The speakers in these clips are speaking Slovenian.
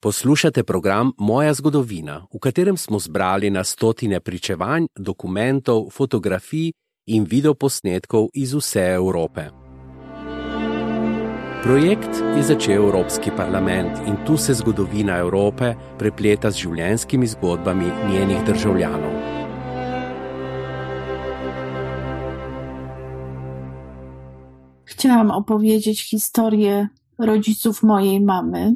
Poslušate program Moja zgodovina, v katerem smo zbrali na stotine pričevanj, dokumentov, fotografij in videoposnetkov iz vse Evrope. Projekt je začel Evropski parlament in tu se zgodovina Evrope prepleta z življenjskimi zgodbami njenih državljanov. Chciałam opowiedzieć historię rodziców mojej mamy,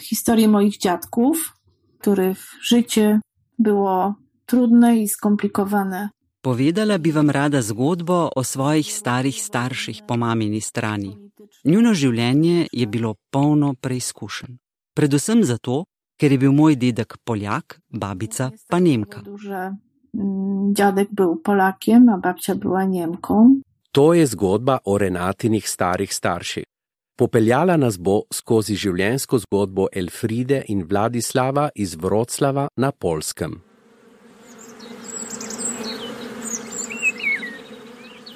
historię moich dziadków, których życie było trudne i skomplikowane. Povedala bi vam rada zgodbo o svojih starih starših po mamini strani. Njuno življenje je bilo polno preizkušenj. Predvsem zato, ker je bil moj dedek Poljak, babica pa Nemka. Mm, dziadek był Polakiem, a babcia była Niemką. To je zgodba o Renatinih starih starših. Popeljala nas bo skozi življenjsko zgodbo Elfride in Vladislava iz Vroclava na Polskem.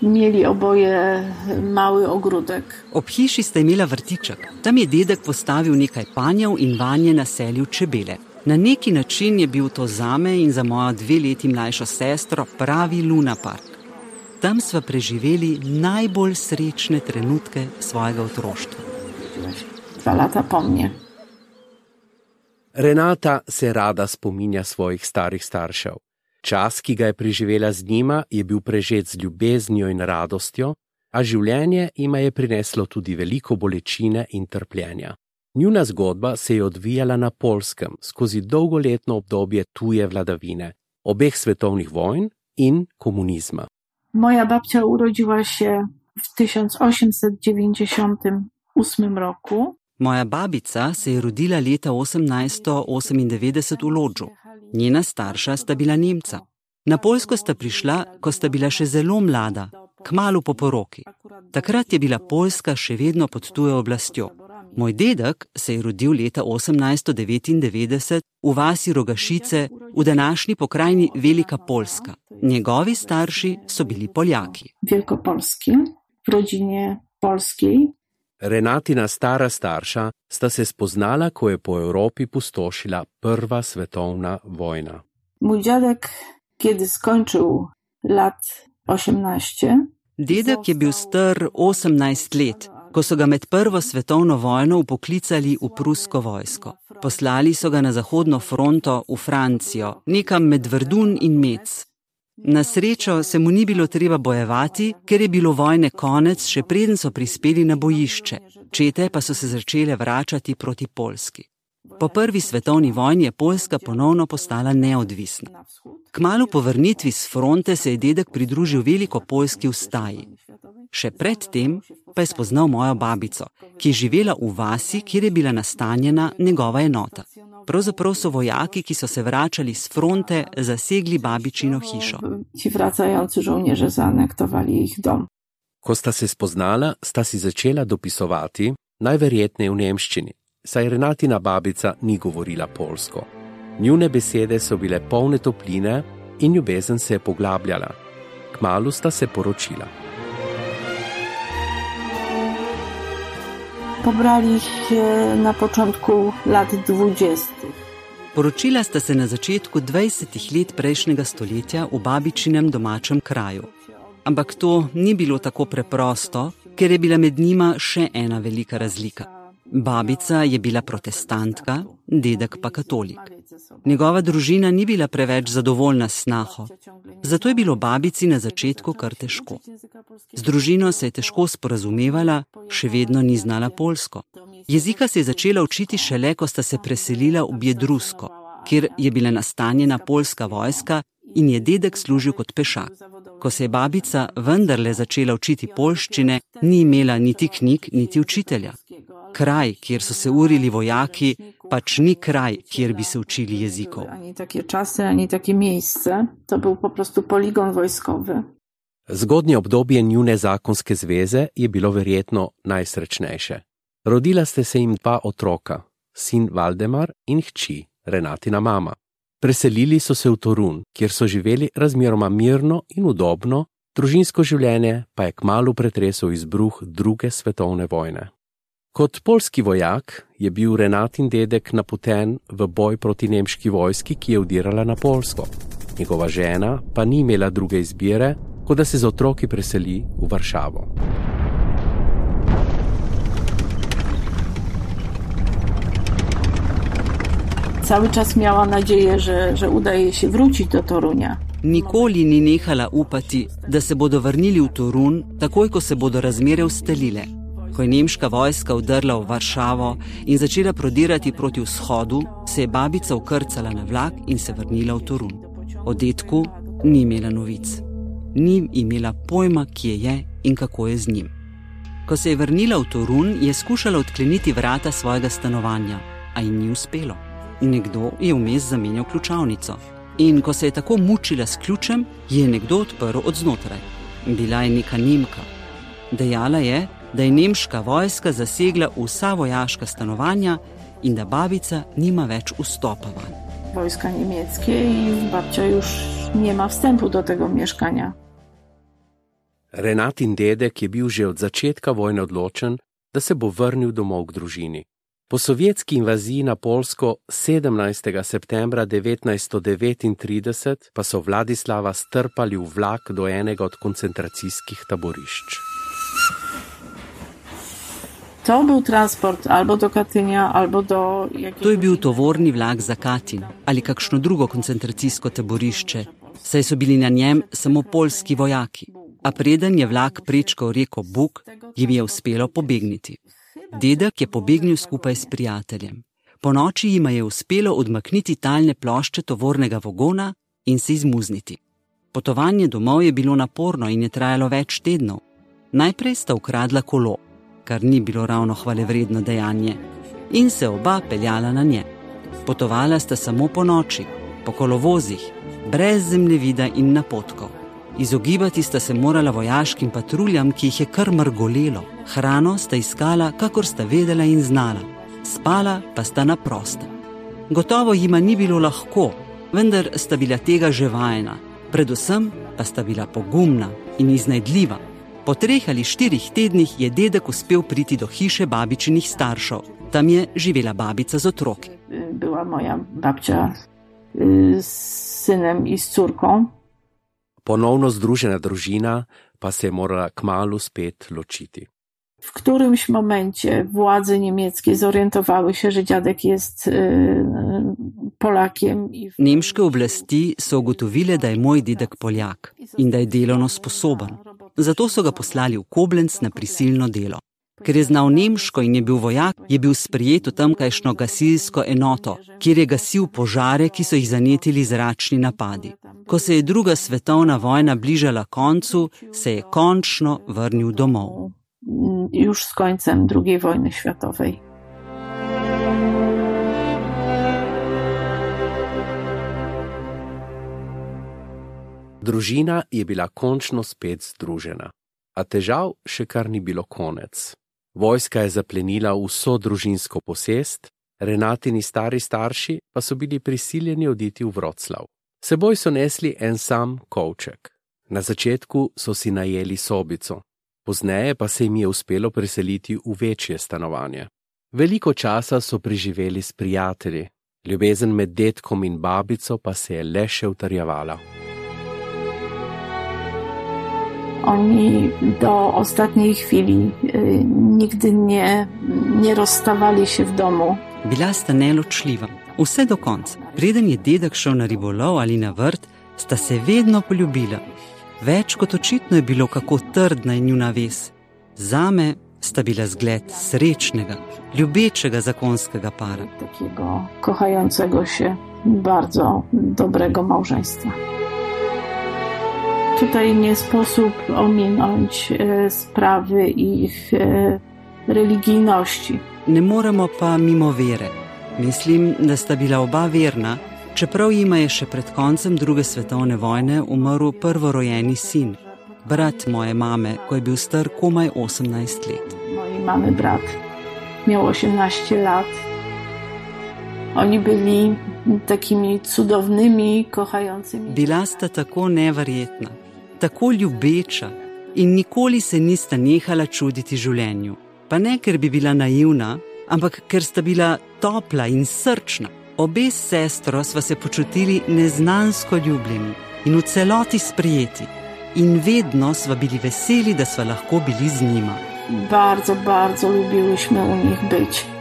Mieli oboje mały ogródek. Ob hiši sta imela vrtiček. Tam je dedek postavil nekaj panjev in vanje naselil čebele. Na neki način je bil to zame in za mojo dve leti mlajšo sestro pravi Luna Park. Tam sva preživeli najbolj srečne trenutke svojega otroštva. Dwa lata po mnie. Renata se rada spominja svojih starih staršev. Čas, ki ga je preživela z njima, je bil prežet z ljubeznijo in radostjo, a življenje jima je prineslo tudi veliko bolečine in trpljenja. Njuna zgodba se je odvijala na Polskem skozi dolgoletno obdobje tuje vladavine, obeh svetovnih vojn in komunizma. Moja babcia urodziła się w 1898 roku. Moja babica se je rodila leta 1898 v Lodžu. Njena starša sta bila Nemca. Na Poljsko sta prišla, ko sta bila še zelo mlada, kmalo po poroki. Takrat je bila Poljska še vedno pod tujo oblastjo. Moj dedek se je rodil leta 1899 v vasi Rogašice v današnji pokrajini Velika Poljska. Njegovi starši so bili Poljaki. Wielkopolski, w rodzinie polskiej. Renatina stara starša sta se spoznala, ko je po Evropi pustošila prva svetovna vojna. Mój dziadek, kiedy skończył lat 18, Dedek je bil star 18 let, ko so ga med Prvo svetovno vojno upoklicali v prusko vojsko. Poslali so ga na zahodno fronto v Francijo, nekam med Verdun in Mec. Na srečo se mu ni bilo treba bojevati, ker je bilo vojne konec, še preden so prispeli na bojišče. Čete pa so se začele vračati proti Poljski. Po prvi svetovni vojni je Poljska ponovno postala neodvisna. Kmalu po vrnitvi z fronte se je dedek pridružil veliko poljski ustaji. Še predtem pa je spoznal mojo babico, ki je živela v vasi, kjer je bila nastanjena njegova enota. Pravzaprav so vojaki, ki so se vračali z fronte, zasegli babičino hišo. ci wracający żołnierze zaanektowali ich dom. Ko sta se spoznala, sta si začela dopisovati, najverjetneje v nemščini, saj Renatina babica ni govorila polsko. Njune besede so bile polne topline in ljubezen se je poglabljala. Kmalu sta se poročila. Pobrali się na początku lat 20. Poročila sta se na začetku 20 let prejšnjega stoletja v babičinem domačem kraju. Ampak to ni bilo tako preprosto, ker je bila med njima še ena velika razlika. Babica je bila protestantka, dedek pa katolik. Njegova družina ni bila preveč zadovoljna s snaho, zato je bilo babici na začetku kar težko. Z družino se je težko sporazumevala, še vedno ni znala polsko. Jezika se je začela učiti šele, ko sta se preselila v Biedrusko, kjer je bila nastanjena polska vojska in je dedek služil kot pešak. Ko se je babica vendarle začela učiti polščine, ni imela niti knjig, niti učitelja. Kraj, kjer so se urili vojaki, pač ni kraj, kjer bi se učili jezikov. Ani takie czasy, ani takie miejsce. To był po prostu poligon wojskowy. Zgodnje obdobje njune zakonske zveze je bilo verjetno najsrečnejše. Rodila ste se jim dva otroka, sin Valdemar in hči, Renatina mama. Preselili so se v Torun, kjer so živeli razmeroma mirno in udobno, družinsko življenje pa je kmalo pretresel izbruh druge svetovne vojne. Kot polski vojak je bil Renatin dedek napoten v boj proti nemški vojski, ki je udirala na Polsko. Njegova žena pa ni imela druge izbire, kot da se z otroki preseli v Varšavo. Cały czas miała nadzieję, że, że uda jej się wrócić do Torunia. Nikoli ni nehala upati, da se bodo vrnili v Torun, takoj ko se bodo razmere ustalile. Ko je nemška vojska vdrla v Varšavo in začela prodirati proti vzhodu, se je babica ukrcala na vlak in se vrnila v Torun. O detku ni imela novic. Ni imela pojma, kje je in kako je z njim. Ko se je vrnila v Torun, je skušala odkleniti vrata svojega stanovanja, a ji ni uspelo. Nekdo je vmes zamenjal ključavnico. In ko se je tako mučila s ključem, je nekdo odprl od znotraj. Bila je neka Nemka. Dejala je, da je nemška vojska zasegla vsa vojaška stanovanja in da babica nima več vstopa van. Wojska niemieckie i babcia już nie ma wstępu do tego mieszkania. Renatin dedek je bil že od začetka vojne odločen, da se bo vrnil domov k družini. Po sovjetski invaziji na Polsko 17. septembra 1939 pa so Vladislava strpali v vlak do enega od koncentracijskih taborišč. To był transport albo do Katynia, albo do. To je bil tovorni vlak za Katin ali kakšno drugo koncentracijsko taborišče, saj so bili na njem samo polski vojaki. A preden je vlak prečkal reko Buk, jim je uspelo pobegniti. Dedek je pobegnil skupaj s prijateljem. Po noči jima je uspelo odmakniti talne plošče tovornega vagona in se izmuzniti. Potovanje domov je bilo naporno in je trajalo več tednov. Najprej sta ukradla kolo, kar ni bilo ravno hvalevredno dejanje, in se oba peljala na nje. Potovala sta samo po noči, po kolovozih, brez zemljevida in napotkov. Izogibati sta se morala vojaškim patruljam, ki jih je kar mrgolelo. Hrano sta iskala, kakor sta vedela in znala, spala pa sta na prostem. Gotovo jima ni bilo lahko, vendar sta bila tega že vajena, predvsem pa sta bila pogumna in iznajdljiva. Po treh ali štirih tednih je dedek uspel priti do hiše babičinih staršev. Tam je živela babica z otroki. Była moja babcia y, z synem i z córką. Ponovno združena družina pa se je morala kmalu spet ločiti. W którymś momencie władze niemieckie zorientowały się, że dziadek jest y, Polakiem. I w- Nemške oblasti so ugotovile, da je moj dedek Poljak in da je delovno sposoben. Zato so ga poslali v Koblenc na prisilno delo. Ker je znal nemško in je bil vojak, je bil sprijet v tamkajšno gasilsko enoto, kjer je gasil požare, ki so jih zanetili zračni napadi. Ko se je druga svetovna vojna bližala koncu, se je končno vrnil domov. Już z końcem II wojny światowej. Družina je bila končno spet združena, a težav še kar ni bilo konec. Vojska je zaplenila vso družinsko posest, Renatini stari starši pa so bili prisiljeni oditi v Vroclav. Seboj so nesli en sam kovček. Na začetku so si najeli sobico, pozneje pa se jim je uspelo preseliti v večje stanovanje. Veliko časa so preživeli s prijatelji, ljubezen med detkom in babico pa se je le še utrjevala. Oni do ostatniej chwili nigdy nie, nie rozstawali się w domu. Bila sta neločljiva, vse do konca. Preden je dedek šel na ribolov ali na vrt, sta se vedno poljubila. Več kot očitno je bilo, kako trdna je njuna vez. Zame sta bila zgled srečnega, ljubečega zakonskega para. Takiego kochającego się, bardzo dobrego małżeństwa. Tutaj nie sposób ominąć e, sprawy ich e, religijności. Ne moremo pa mimo vere. Mislim, da sta bila oba verna, čeprav jima je še pred koncem druge svetovne vojne umrl prvorojeni sin, brat moje mame, ko je bil star komaj 18 let. Mojej mamy brat miał 18 lat. Oni byli takimi cudownymi, kochającymi. Bila sta tako neverjetna, tako ljubeča in nikoli se nista nehala čuditi življenju. Pa ne, ker bi bila naivna, ampak ker sta bila topla in srčna. Obe sestro sva se počutili neznansko ljubljeni in v celoti sprijeti, in vedno sva bili veseli, da sva lahko bili z njima. Bardzo, bardzo lubiliśmy u nich być.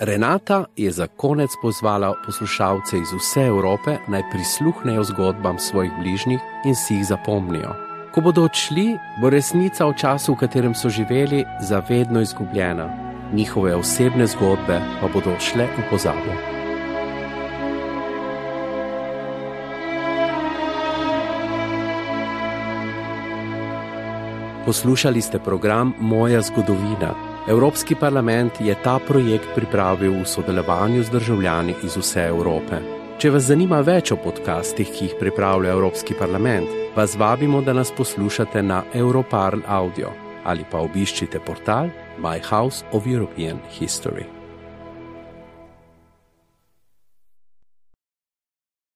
Renata je za konec pozvala poslušalce iz vse Evrope naj prisluhnejo zgodbam svojih bližnjih in si jih zapomnijo. Ko bodo odšli, bo resnica o času, v katerem so živeli, zavedno izgubljena, njihove osebne zgodbe pa bodo šle v pozabo. Poslušali ste program Moja zgodovina. Evropski parlament je ta projekt pripravil v sodelovanju z državljani iz vse Evrope. Če vas zanima več o podcastih, ki jih pripravlja Evropski parlament, vas vabimo, da nas poslušate na Europarl Audio ali pa obiščite portal My House of European History.